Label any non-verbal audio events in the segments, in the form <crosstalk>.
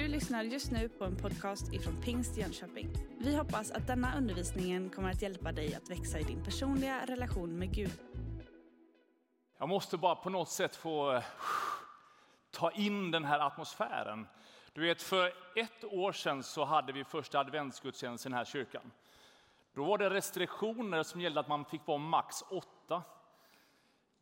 Du lyssnar just nu på en podcast ifrån Pingst Jönköping. Vi hoppas att denna undervisning kommer att hjälpa dig att växa i din personliga relation med Gud. Jag måste bara på något sätt få eh, ta in den här atmosfären. Du vet, för ett år sedan så hade vi första adventsgudstjänst i den här kyrkan. Då var det restriktioner som gällde att man fick vara max åtta.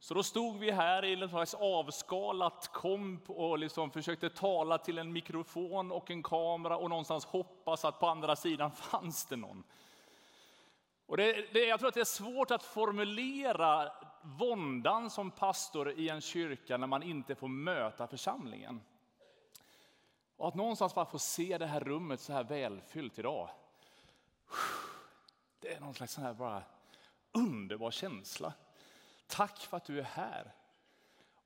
Så då stod vi här i ett slags avskalat komp och liksom försökte tala till en mikrofon och en kamera och någonstans hoppas att på andra sidan <laughs> fanns det någon. Och det, det, jag tror att det är svårt att formulera våndan som pastor i en kyrka när man inte får möta församlingen. Och att någonstans bara få se det här rummet så här välfyllt idag. Det är någon slags sån här bara underbar känsla. Tack för att du är här.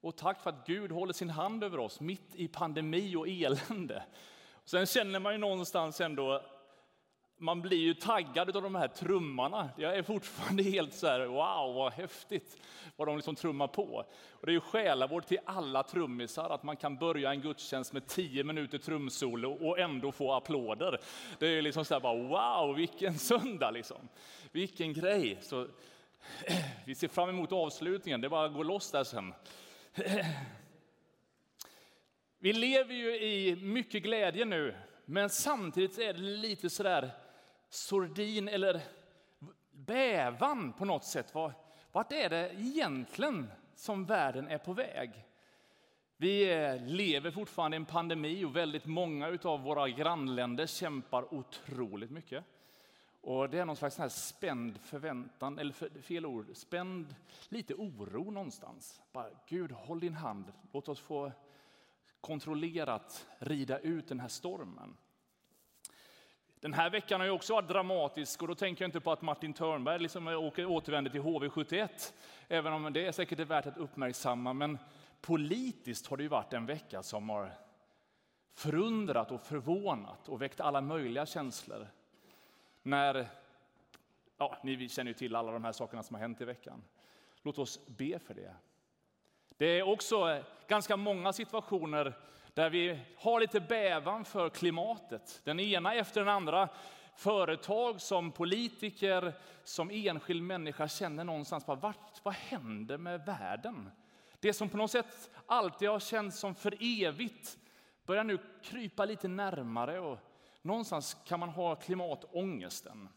Och tack för att Gud håller sin hand över oss mitt i pandemi och elände. Sen känner man ju någonstans ändå, man blir ju taggad av de här trummarna. Jag är fortfarande helt så här, wow vad häftigt vad de liksom trummar på. Och det är ju själavård till alla trummisar att man kan börja en gudstjänst med tio minuter trumsolo och ändå få applåder. Det är liksom så här bara, wow vilken söndag liksom. Vilken grej. Så <clears throat> vi ser fram emot avslutningen, det är bara att gå loss där sen. <clears throat> Vi lever ju i mycket glädje nu, men samtidigt är det lite sådär sordin eller bävan på något sätt. Vart är det egentligen som världen är på väg? Vi eh, lever fortfarande i en pandemi och väldigt många av våra grannländer kämpar otroligt mycket. Och det är någon slags här spänd förväntan, eller fel ord, spänd, lite oro någonstans. Bara, Gud, håll din hand, låt oss få kontrollerat rida ut den här stormen. Den här veckan har ju också varit dramatisk och då tänker jag inte på att Martin Törnberg liksom återvänder till HV71, även om det är säkert är värt att uppmärksamma. Men politiskt har det ju varit en vecka som har förundrat och förvånat och väckt alla möjliga känslor när, ja, ni känner ju till alla de här sakerna som har hänt i veckan. Låt oss be för det. Det är också eh, ganska många situationer där vi har lite bävan för klimatet. Den ena efter den andra. Företag som politiker, som enskild människa känner någonstans bara, vart, vad händer med världen? Det som på något sätt alltid har känts som för evigt börjar nu krypa lite närmare och någonstans kan man ha klimatångesten.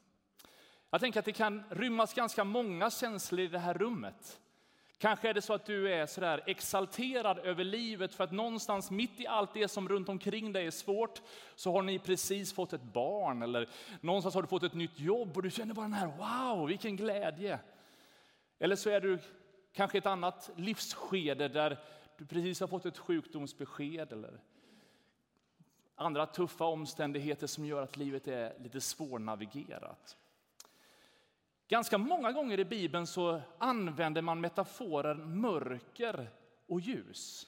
Jag tänker att det kan rymmas ganska många känslor i det här rummet. Kanske är det så att du är sådär exalterad över livet för att någonstans mitt i allt det som runt omkring dig är svårt så har ni precis fått ett barn eller någonstans har du fått ett nytt jobb och du känner bara den här wow, vilken glädje. Eller så är du kanske i ett annat livsskede där du precis har fått ett sjukdomsbesked eller andra tuffa omständigheter som gör att livet är lite svårnavigerat. Ganska många gånger i Bibeln så använder man metaforen mörker och ljus.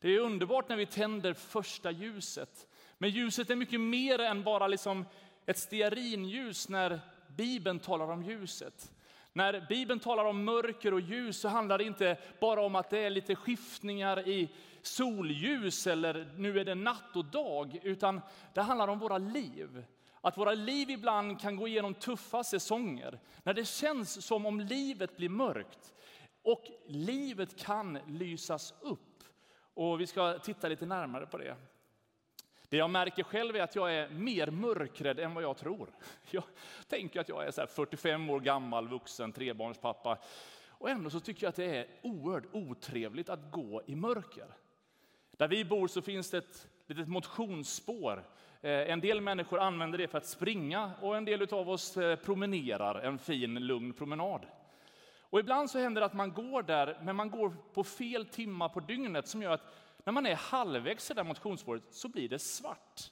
Det är underbart när vi tänder första ljuset. Men ljuset är mycket mer än bara liksom ett stearinljus när Bibeln talar om ljuset. När Bibeln talar om mörker och ljus så handlar det inte bara om att det är lite skiftningar i solljus eller nu är det natt och dag, utan det handlar om våra liv. Att våra liv ibland kan gå igenom tuffa säsonger, när det känns som om livet blir mörkt och livet kan lysas upp. Och vi ska titta lite närmare på det. Det jag märker själv är att jag är mer mörkrädd än vad jag tror. <laughs> Jag tänker att jag är så 45 år gammal, vuxen, trebarnspappa. Och ändå så tycker jag att det är oerhört otrevligt att gå i mörker. Där vi bor så finns det ett litet motionsspår. Eh, en del människor använder det för att springa och en del av oss eh, promenerar en fin, lugn promenad. Och ibland så händer det att man går där, men man går på fel timma på dygnet som gör att när man är halvvägs i det motionsspåret så blir det svart.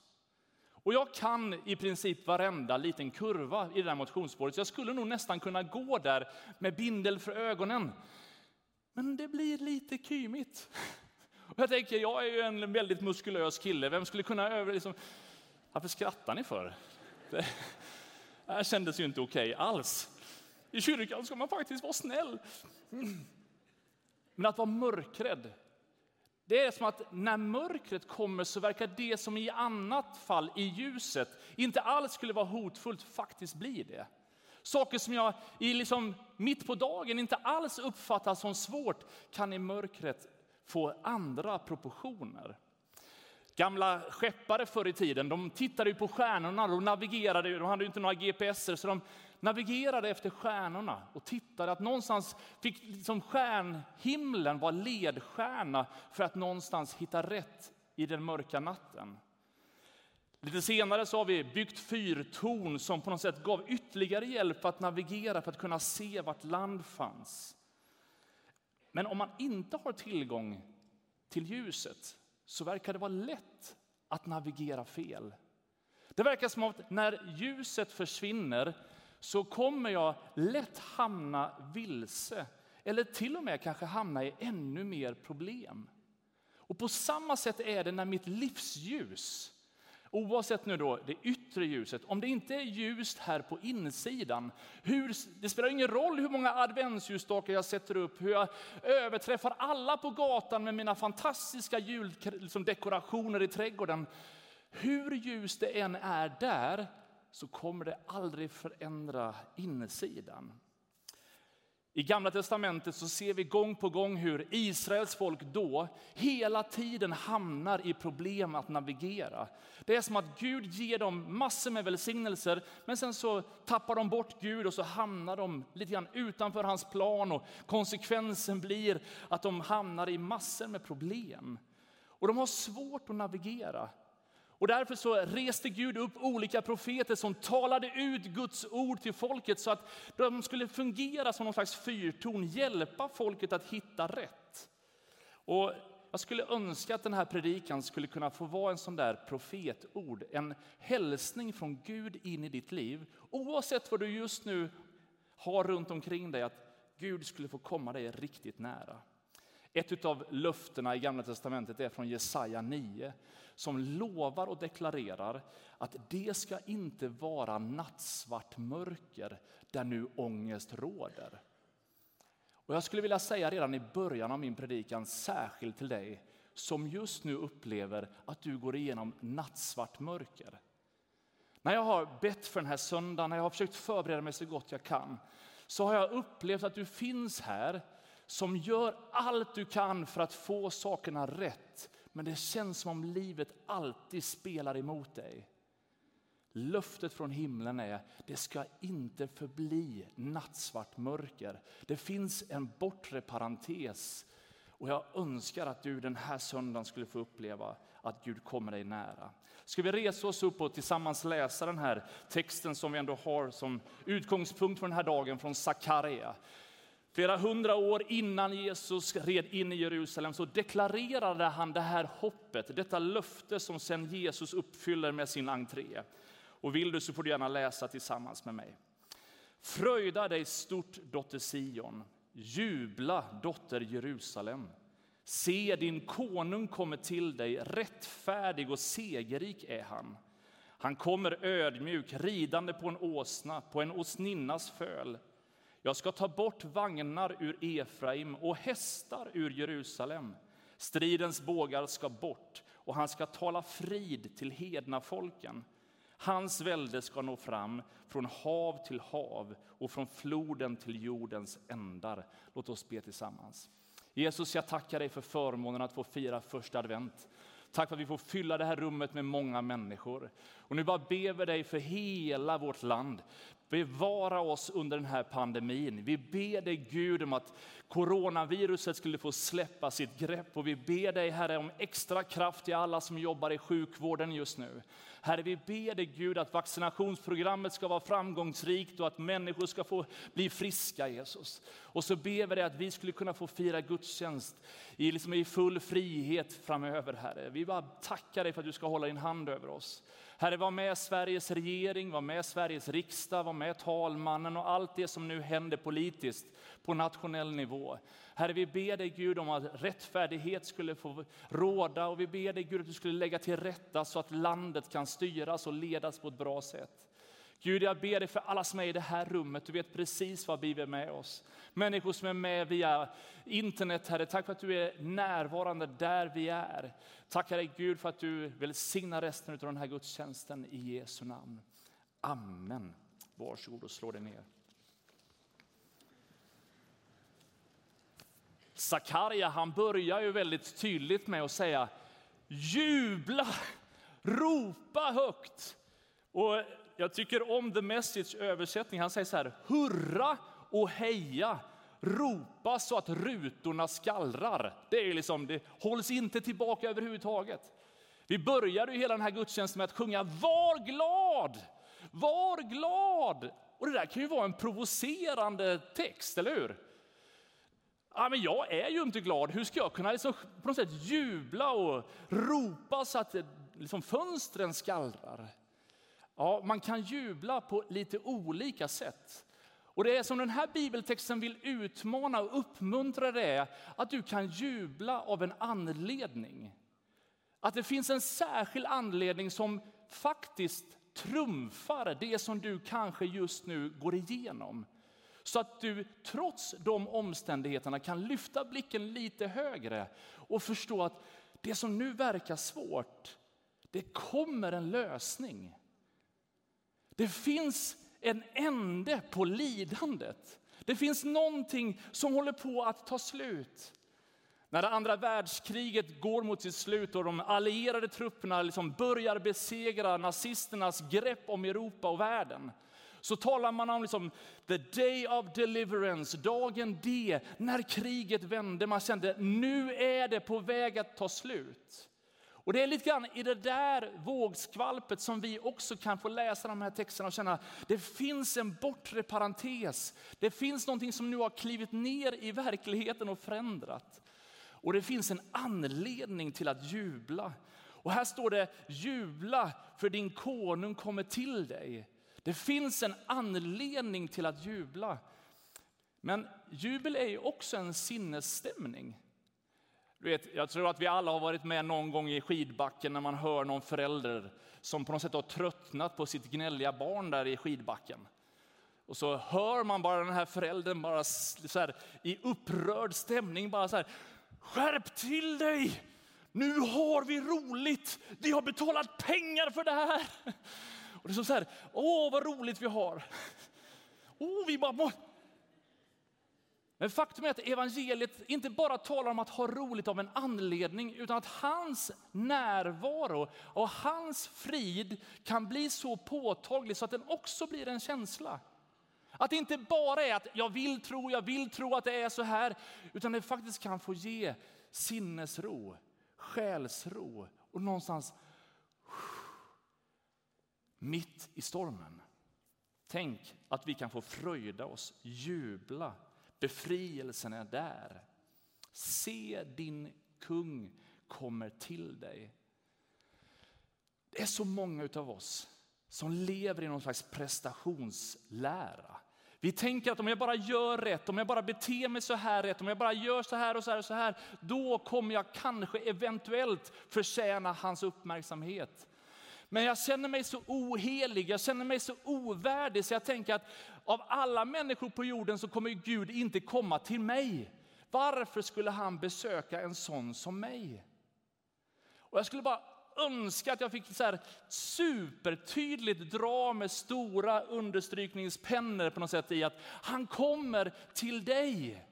Och jag kan i princip varenda liten kurva i det där motionsspåret, så jag skulle nog nästan kunna gå där med bindel för ögonen. Men det blir lite kymigt. <laughs> Och jag tänker, jag är ju en väldigt muskulös kille, vem skulle kunna över... Liksom, varför skrattar ni för? Det, det här kändes ju inte okej okay alls. I kyrkan ska man faktiskt vara snäll. Men att vara mörkrädd, Det är som att när mörkret kommer så verkar det som i annat fall i ljuset inte alls skulle vara hotfullt faktiskt blir det. Saker som jag i liksom mitt på dagen inte alls uppfattar som svårt kan i mörkret får andra proportioner. Gamla skeppare förr i tiden de tittade på stjärnorna, de navigerade, de hade inte några GPSer, så de navigerade efter stjärnorna och tittade att någonstans fick liksom stjärnhimlen vara ledstjärna för att någonstans hitta rätt i den mörka natten. Lite senare så har vi byggt fyrtorn som på något sätt gav ytterligare hjälp att navigera för att kunna se vart land fanns. Men om man inte har tillgång till ljuset så verkar det vara lätt att navigera fel. Det verkar som att när ljuset försvinner så kommer jag lätt hamna vilse eller till och med kanske hamna i ännu mer problem. Och på samma sätt är det när mitt livsljus, oavsett nu då det yttre ljuset, om det inte är ljust här på insidan, hur, det spelar ingen roll hur många adventsljusstakar jag sätter upp, hur jag överträffar alla på gatan med mina fantastiska juldekorationer liksom i trädgården. Hur ljust det än är där så kommer det aldrig förändra insidan. I Gamla testamentet så ser vi gång på gång hur Israels folk då hela tiden hamnar i problem att navigera. Det är som att Gud ger dem massor med välsignelser, men sen så tappar de bort Gud och så hamnar de lite grann utanför hans plan och konsekvensen blir att de hamnar i massor med problem. Och de har svårt att navigera. Och därför så reste Gud upp olika profeter som talade ut Guds ord till folket så att de skulle fungera som någon slags fyrtorn, hjälpa folket att hitta rätt. Och jag skulle önska att den här predikan skulle kunna få vara en sån där profetord, en hälsning från Gud in i ditt liv. Oavsett vad du just nu har runt omkring dig, att Gud skulle få komma dig riktigt nära. Ett av löftena i Gamla testamentet är från Jesaja 9 som lovar och deklarerar att det ska inte vara nattsvart mörker där nu ångest råder. Och jag skulle vilja säga redan i början av min predikan, särskilt till dig som just nu upplever att du går igenom nattsvart mörker. När jag har bett för den här söndagen, när jag har försökt förbereda mig så gott jag kan, så har jag upplevt att du finns här som gör allt du kan för att få sakerna rätt. Men det känns som om livet alltid spelar emot dig. Löftet från himlen är det ska inte förbli nattsvart mörker. Det finns en bortre parentes. Och jag önskar att du den här söndagen skulle få uppleva att Gud kommer dig nära. Ska vi resa oss upp och tillsammans läsa den här texten som vi ändå har som utgångspunkt för den här dagen från Sakaria. Flera hundra år innan Jesus red in i Jerusalem så deklarerade han det här hoppet, detta löfte som sen Jesus uppfyller med sin entré. Och vill du så får du gärna läsa tillsammans med mig. Fröjda dig stort, dotter Sion. Jubla, dotter Jerusalem. Se, din konung kommer till dig, rättfärdig och segerrik är han. Han kommer ödmjuk, ridande på en åsna, på en åsninnas föl. Jag ska ta bort vagnar ur Efraim och hästar ur Jerusalem. Stridens bågar ska bort och han ska tala frid till hedna folken. Hans välde ska nå fram från hav till hav och från floden till jordens ändar. Låt oss be tillsammans. Jesus, jag tackar dig för förmånen att få fira första advent. Tack för att vi får fylla det här rummet med många människor. Och nu bara ber vi dig för hela vårt land. Bevara oss under den här pandemin. Vi ber dig Gud om att coronaviruset skulle få släppa sitt grepp och vi ber dig Herre om extra kraft till alla som jobbar i sjukvården just nu. Herre, vi ber dig Gud att vaccinationsprogrammet ska vara framgångsrikt och att människor ska få bli friska Jesus. Och så ber vi dig att vi skulle kunna få fira gudstjänst i, liksom i full frihet framöver Herre. Vi bara tackar dig för att du ska hålla din hand över oss. Herre, var med Sveriges regering, var med Sveriges riksdag, var med talmannen och allt det som nu händer politiskt på nationell nivå. Herre, vi ber dig Gud om att rättfärdighet skulle få råda och vi ber dig Gud att du skulle lägga till rätta så att landet kan styras och ledas på ett bra sätt. Gud, jag ber dig för alla som är i det här rummet. Du vet precis vad vi är med oss. Människor som är med via internet, Herre. Tack för att du är närvarande där vi är. Tackar dig Gud för att du välsignar resten av den här gudstjänsten i Jesu namn. Amen. Varsågod och slå dig ner. Sakarja han börjar ju väldigt tydligt med att säga jubla, ropa högt. Och jag tycker om The Message översättning. Han säger så här, hurra och heja, ropa så att rutorna skallrar. Det, är liksom, det hålls inte tillbaka överhuvudtaget. Vi började ju hela den här gudstjänsten med att sjunga Var glad! Var glad! Och det där kan ju vara en provocerande text, eller hur? Ja, men jag är ju inte glad. Hur ska jag kunna liksom på något sätt jubla och ropa så att liksom fönstren skallrar? Ja, man kan jubla på lite olika sätt. Och det är som den här bibeltexten vill utmana och uppmuntra det är att du kan jubla av en anledning. Att det finns en särskild anledning som faktiskt trumfar det som du kanske just nu går igenom. Så att du trots de omständigheterna kan lyfta blicken lite högre och förstå att det som nu verkar svårt, det kommer en lösning. Det finns en ände på lidandet. Det finns någonting som håller på att ta slut. När det andra världskriget går mot sitt slut och de allierade trupperna liksom börjar besegra nazisternas grepp om Europa och världen så talar man om liksom, the day of deliverance, dagen D, när kriget vände. Man kände nu är det på väg att ta slut. Och Det är lite grann i det där vågskvalpet som vi också kan få läsa de här texterna och känna att det finns en bortre parentes. Det finns någonting som nu har klivit ner i verkligheten och förändrat. Och det finns en anledning till att jubla. Och här står det jubla för din konung kommer till dig. Det finns en anledning till att jubla. Men jubel är ju också en sinnesstämning. Du vet, jag tror att vi alla har varit med någon gång i skidbacken när man hör någon förälder som på något sätt har tröttnat på sitt gnälliga barn där i skidbacken. Och så hör man bara den här föräldern bara så här, i upprörd stämning bara så här, skärp till dig! Nu har vi roligt! Vi har betalat pengar för det här! Och det är så här, åh vad roligt vi har! Åh, vi bara men faktum är att evangeliet inte bara talar om att ha roligt av en anledning, utan att hans närvaro och hans frid kan bli så påtaglig så att den också blir en känsla. Att det inte bara är att jag vill tro, jag vill tro att det är så här, utan det faktiskt kan få ge sinnesro, själsro och någonstans mitt i stormen. Tänk att vi kan få fröjda oss, jubla Befrielsen är där. Se din kung kommer till dig. Det är så många av oss som lever i någon slags prestationslära. Vi tänker att om jag bara gör rätt, om jag bara beter mig så här rätt, om jag bara gör så här och så här och så här, då kommer jag kanske eventuellt förtjäna hans uppmärksamhet. Men jag känner mig så ohelig, jag känner mig så ovärdig så jag tänker att av alla människor på jorden så kommer Gud inte komma till mig. Varför skulle han besöka en sån som mig? Och jag skulle bara önska att jag fick så här supertydligt dra med stora understrykningspennor på något sätt i att han kommer till dig.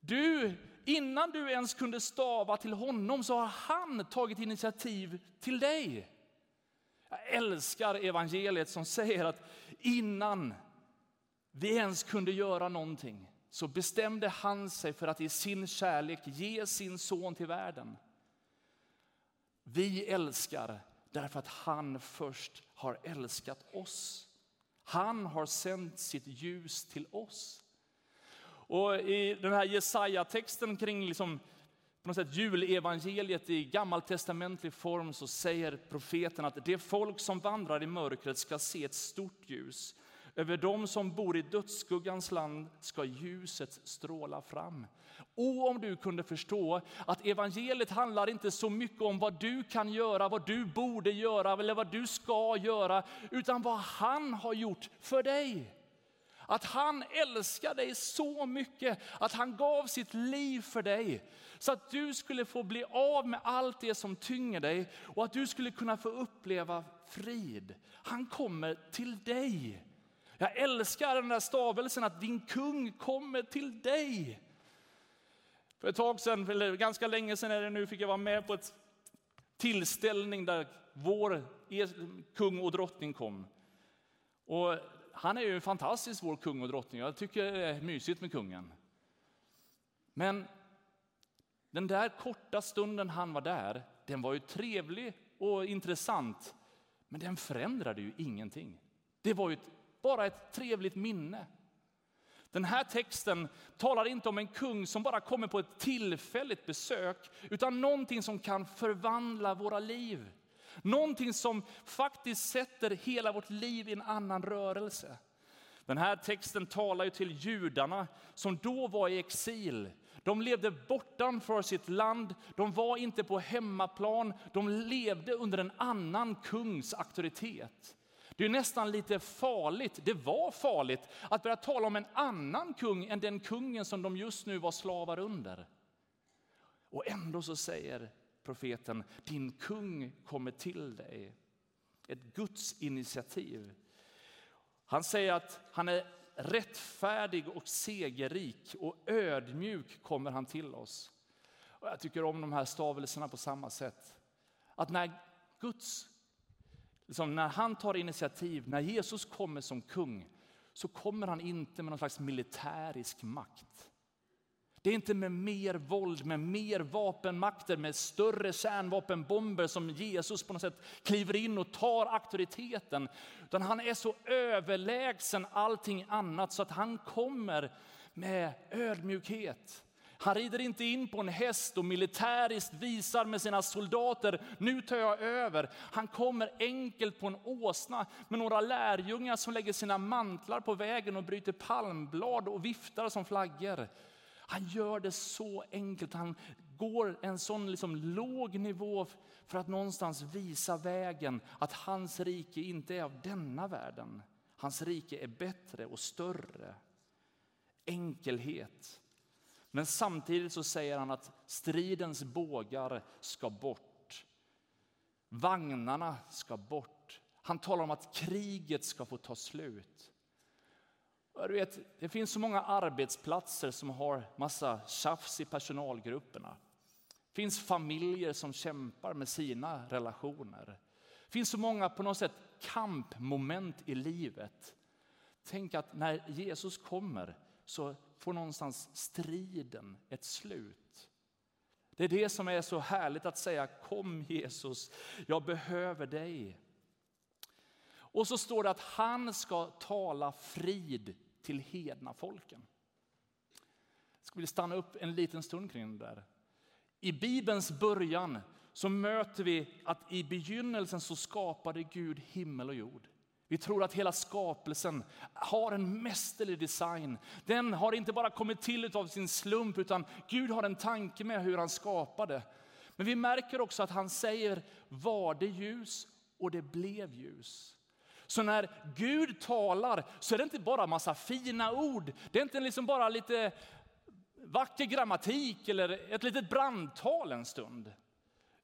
Du, innan du ens kunde stava till honom så har han tagit initiativ till dig. Jag älskar evangeliet som säger att innan vi ens kunde göra någonting så bestämde han sig för att i sin kärlek ge sin son till världen. Vi älskar därför att han först har älskat oss. Han har sänt sitt ljus till oss. Och I den här Jesaja-texten kring liksom, på något sätt julevangeliet i gammaltestamentlig form så säger profeten att det folk som vandrar i mörkret ska se ett stort ljus. Över dem som bor i dödsskuggans land ska ljuset stråla fram. O, om du kunde förstå att evangeliet handlar inte så mycket om vad du kan göra, vad du borde göra eller vad du ska göra, utan vad han har gjort för dig. Att han älskar dig så mycket att han gav sitt liv för dig. Så att du skulle få bli av med allt det som tynger dig och att du skulle kunna få uppleva frid. Han kommer till dig. Jag älskar den där stavelsen att din kung kommer till dig. För ett tag sedan, eller ganska länge sedan är det nu, fick jag vara med på ett tillställning där vår kung och drottning kom. Och han är ju fantastisk, vår kung och drottning. Jag tycker det är mysigt med kungen. Men den där korta stunden han var där, den var ju trevlig och intressant. Men den förändrade ju ingenting. Det var ju ett, bara ett trevligt minne. Den här texten talar inte om en kung som bara kommer på ett tillfälligt besök, utan någonting som kan förvandla våra liv. Någonting som faktiskt sätter hela vårt liv i en annan rörelse. Den här texten talar ju till judarna som då var i exil. De levde bortanför sitt land, de var inte på hemmaplan, de levde under en annan kungs auktoritet. Det är nästan lite farligt, det var farligt, att börja tala om en annan kung än den kungen som de just nu var slavar under. Och ändå så säger profeten, din kung kommer till dig. Ett Guds initiativ. Han säger att han är rättfärdig och segerrik och ödmjuk kommer han till oss. Och jag tycker om de här stavelserna på samma sätt. Att när Guds, liksom när han tar initiativ, när Jesus kommer som kung, så kommer han inte med någon slags militärisk makt. Det är inte med mer våld, med mer vapenmakter, med större kärnvapenbomber som Jesus på något sätt kliver in och tar auktoriteten. Utan han är så överlägsen allting annat så att han kommer med ödmjukhet. Han rider inte in på en häst och militäriskt visar med sina soldater, nu tar jag över. Han kommer enkelt på en åsna med några lärjungar som lägger sina mantlar på vägen och bryter palmblad och viftar som flaggor. Han gör det så enkelt. Han går en sån liksom låg nivå för att någonstans visa vägen att hans rike inte är av denna världen. Hans rike är bättre och större. Enkelhet. Men samtidigt så säger han att stridens bågar ska bort. Vagnarna ska bort. Han talar om att kriget ska få ta slut. Du vet, det finns så många arbetsplatser som har massa tjafs i personalgrupperna. Det finns familjer som kämpar med sina relationer. Det finns så många på något sätt kampmoment i livet. Tänk att när Jesus kommer så får någonstans striden ett slut. Det är det som är så härligt att säga kom Jesus, jag behöver dig. Och så står det att han ska tala frid till hedna folken. Jag skulle vilja stanna upp en liten stund kring det där. I Bibelns början så möter vi att i begynnelsen så skapade Gud himmel och jord. Vi tror att hela skapelsen har en mästerlig design. Den har inte bara kommit till av sin slump utan Gud har en tanke med hur han skapade. Men vi märker också att han säger var det ljus och det blev ljus. Så när Gud talar så är det inte bara massa fina ord. Det är inte liksom bara lite vacker grammatik eller ett litet brandtal en stund.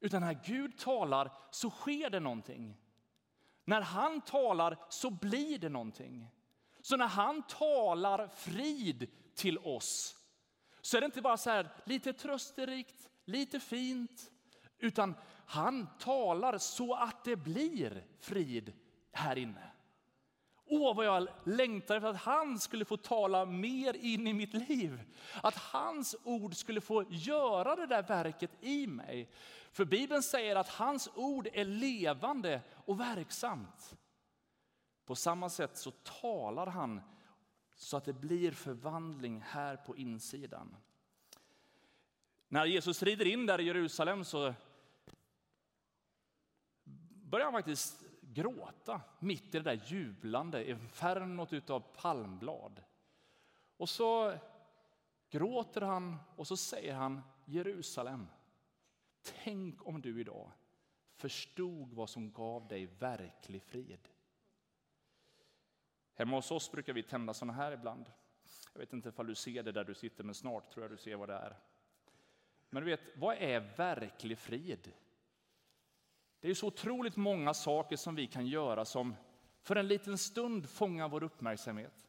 Utan när Gud talar så sker det någonting. När han talar så blir det någonting. Så när han talar frid till oss så är det inte bara så här lite trösterikt, lite fint, utan han talar så att det blir frid här inne. Åh, vad jag längtar efter att han skulle få tala mer in i mitt liv. Att hans ord skulle få göra det där verket i mig. För Bibeln säger att hans ord är levande och verksamt. På samma sätt så talar han så att det blir förvandling här på insidan. När Jesus rider in där i Jerusalem så börjar han faktiskt gråta mitt i det där jublande infernot av palmblad. Och så gråter han och så säger han Jerusalem, tänk om du idag förstod vad som gav dig verklig frid. Hemma hos oss brukar vi tända sådana här ibland. Jag vet inte om du ser det där du sitter, men snart tror jag du ser vad det är. Men du vet, vad är verklig frid? Det är så otroligt många saker som vi kan göra som för en liten stund fångar vår uppmärksamhet.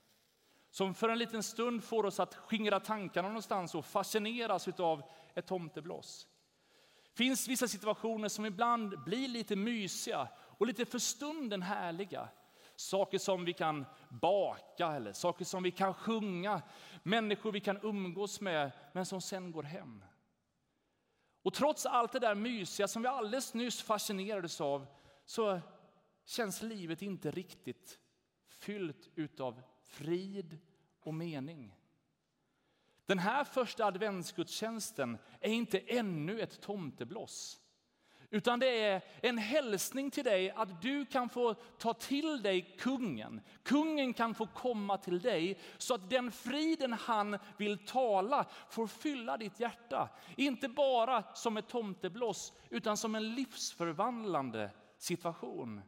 Som för en liten stund får oss att skingra tankarna någonstans och fascineras av ett tomtebloss. Det finns vissa situationer som ibland blir lite mysiga och lite för stunden härliga. Saker som vi kan baka eller saker som vi kan sjunga, människor vi kan umgås med men som sen går hem. Och trots allt det där mysiga som vi alldeles nyss fascinerades av så känns livet inte riktigt fyllt utav frid och mening. Den här första adventsgudstjänsten är inte ännu ett tomtebloss. Utan det är en hälsning till dig att du kan få ta till dig kungen. Kungen kan få komma till dig så att den friden han vill tala får fylla ditt hjärta. Inte bara som ett tomtebloss utan som en livsförvandlande situation.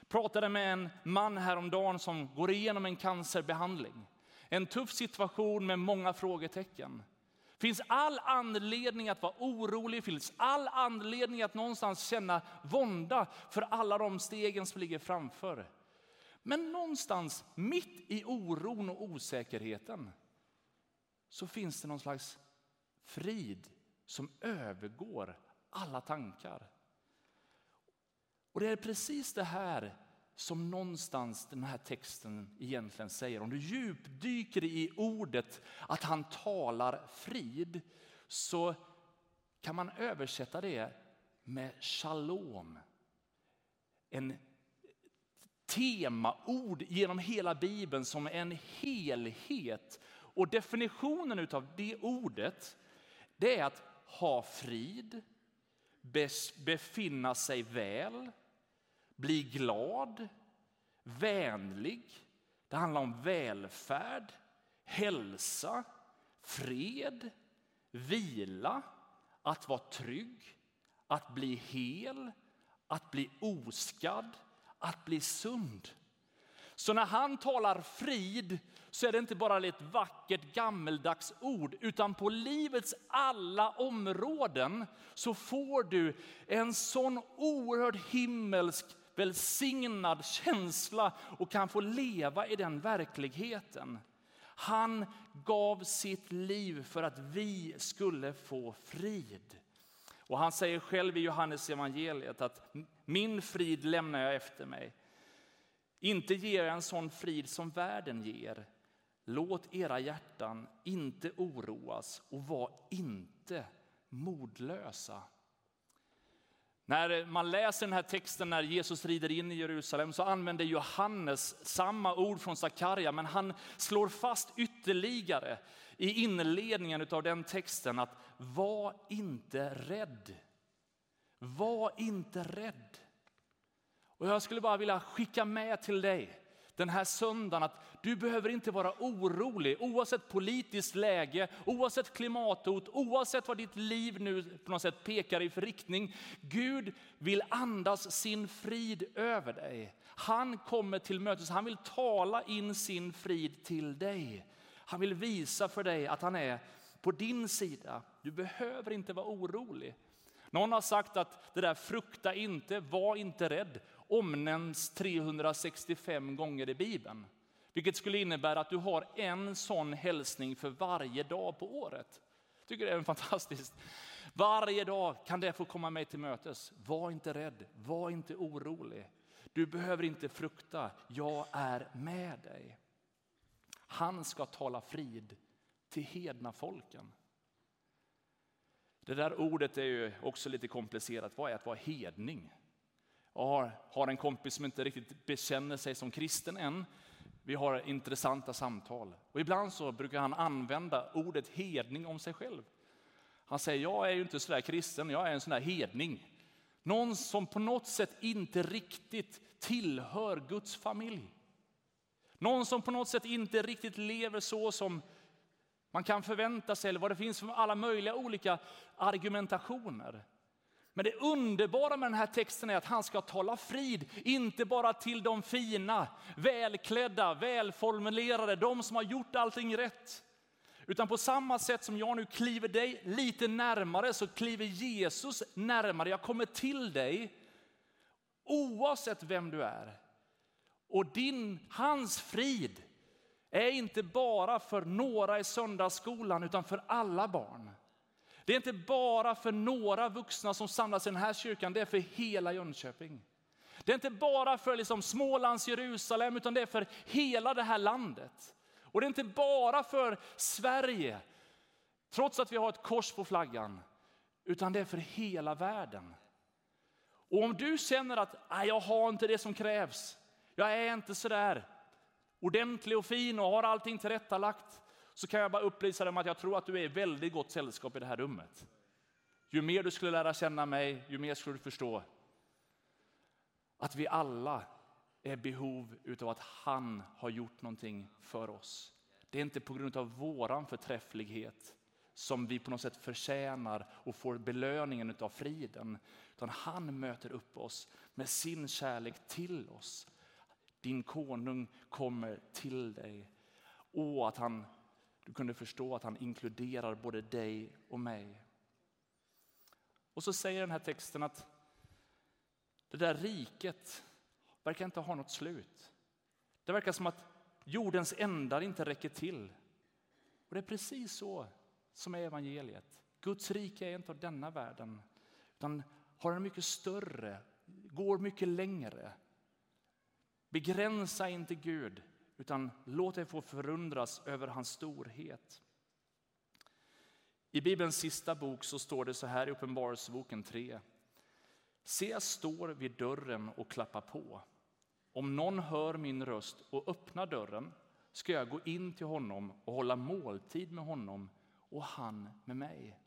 Jag pratade med en man häromdagen som går igenom en cancerbehandling. En tuff situation med många frågetecken. Det finns all anledning att vara orolig, finns all anledning att någonstans känna vånda för alla de stegen som ligger framför. Men någonstans mitt i oron och osäkerheten så finns det någon slags frid som övergår alla tankar. Och det är precis det här som någonstans den här texten egentligen säger. Om du djupdyker i ordet att han talar frid så kan man översätta det med shalom. En temaord genom hela Bibeln som en helhet. Och definitionen av det ordet det är att ha frid, befinna sig väl, bli glad, vänlig. Det handlar om välfärd, hälsa, fred, vila, att vara trygg, att bli hel, att bli oskadd, att bli sund. Så när han talar frid så är det inte bara ett vackert gammeldags ord, utan på livets alla områden så får du en sån oerhörd himmelsk välsignad känsla och kan få leva i den verkligheten. Han gav sitt liv för att vi skulle få frid. Och han säger själv i Johannes evangeliet att min frid lämnar jag efter mig. Inte ger jag en sån frid som världen ger. Låt era hjärtan inte oroas och var inte modlösa. När man läser den här texten när Jesus rider in i Jerusalem så använder Johannes samma ord från Sakarja, men han slår fast ytterligare i inledningen av den texten att var inte rädd. Var inte rädd. Och jag skulle bara vilja skicka med till dig den här söndagen att du behöver inte vara orolig oavsett politiskt läge, oavsett klimathot, oavsett vad ditt liv nu på något sätt pekar i för riktning. Gud vill andas sin frid över dig. Han kommer till mötes, han vill tala in sin frid till dig. Han vill visa för dig att han är på din sida. Du behöver inte vara orolig. Någon har sagt att det där frukta inte, var inte rädd omnämns 365 gånger i Bibeln. Vilket skulle innebära att du har en sån hälsning för varje dag på året. Jag tycker det är fantastiskt. Varje dag kan det få komma mig till mötes. Var inte rädd, var inte orolig. Du behöver inte frukta, jag är med dig. Han ska tala frid till hedna folken. Det där ordet är ju också lite komplicerat. Vad är att vara hedning? Jag har en kompis som inte riktigt bekänner sig som kristen än. Vi har intressanta samtal. Och ibland så brukar han använda ordet hedning om sig själv. Han säger, jag är ju inte sådär kristen, jag är en sån där hedning. Någon som på något sätt inte riktigt tillhör Guds familj. Någon som på något sätt inte riktigt lever så som man kan förvänta sig eller vad det finns för alla möjliga olika argumentationer. Men det underbara med den här texten är att han ska tala frid, inte bara till de fina, välklädda, välformulerade, de som har gjort allting rätt. Utan på samma sätt som jag nu kliver dig lite närmare så kliver Jesus närmare. Jag kommer till dig oavsett vem du är. Och din, hans frid är inte bara för några i söndagsskolan utan för alla barn. Det är inte bara för några vuxna som samlas i den här kyrkan, det är för hela Jönköping. Det är inte bara för liksom Smålands Jerusalem utan det är för hela det här landet. Och det är inte bara för Sverige, trots att vi har ett kors på flaggan, utan det är för hela världen. Och om du känner att jag har inte det som krävs, jag är inte sådär ordentlig och fin och har allting tillrättalagt, så kan jag bara upplysa dig om att jag tror att du är i väldigt gott sällskap i det här rummet. Ju mer du skulle lära känna mig, ju mer skulle du förstå att vi alla är behov av att han har gjort någonting för oss. Det är inte på grund av våran förträfflighet som vi på något sätt förtjänar och får belöningen av friden. Utan han möter upp oss med sin kärlek till oss. Din konung kommer till dig. Och att han, du kunde förstå att han inkluderar både dig och mig. Och så säger den här texten att det där riket verkar inte ha något slut. Det verkar som att jordens ändar inte räcker till. Och det är precis så som är evangeliet. Guds rike är inte av denna världen, utan har en mycket större, går mycket längre. Begränsa inte Gud, utan låt dig få förundras över hans storhet. I Bibelns sista bok så står det så här i Uppenbarelseboken 3. Se, jag står vid dörren och klappar på. Om någon hör min röst och öppnar dörren ska jag gå in till honom och hålla måltid med honom och han med mig.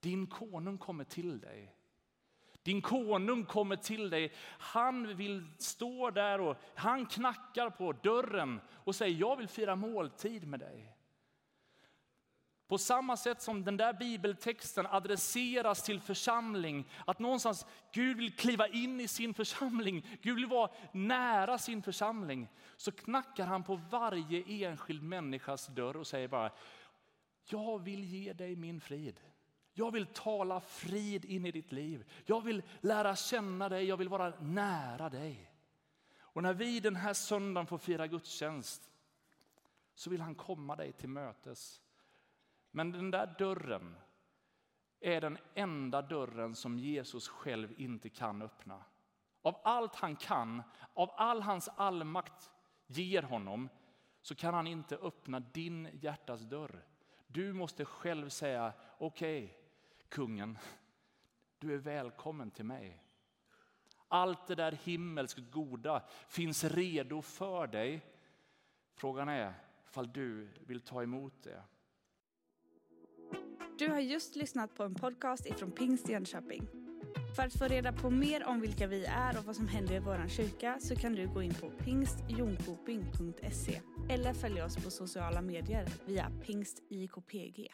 Din konung kommer till dig. Din konung kommer till dig. Han vill stå där och han knackar på dörren och säger jag vill fira måltid med dig. På samma sätt som den där bibeltexten adresseras till församling, att någonstans Gud vill kliva in i sin församling, Gud vill vara nära sin församling, så knackar han på varje enskild människas dörr och säger bara, jag vill ge dig min frid. Jag vill tala frid in i ditt liv. Jag vill lära känna dig, jag vill vara nära dig. Och när vi den här söndagen får fira gudstjänst så vill han komma dig till mötes. Men den där dörren är den enda dörren som Jesus själv inte kan öppna. Av allt han kan, av all hans allmakt ger honom, så kan han inte öppna din hjärtas dörr. Du måste själv säga, okej, okay, kungen, du är välkommen till mig. Allt det där himmelskt goda finns redo för dig. Frågan är ifall du vill ta emot det. Du har just lyssnat på en podcast ifrån Pingst Jönköping. För att få reda på mer om vilka vi är och vad som händer i vår kyrka så kan du gå in på pingstjonkoping.se eller följa oss på sociala medier via pingstjkpg.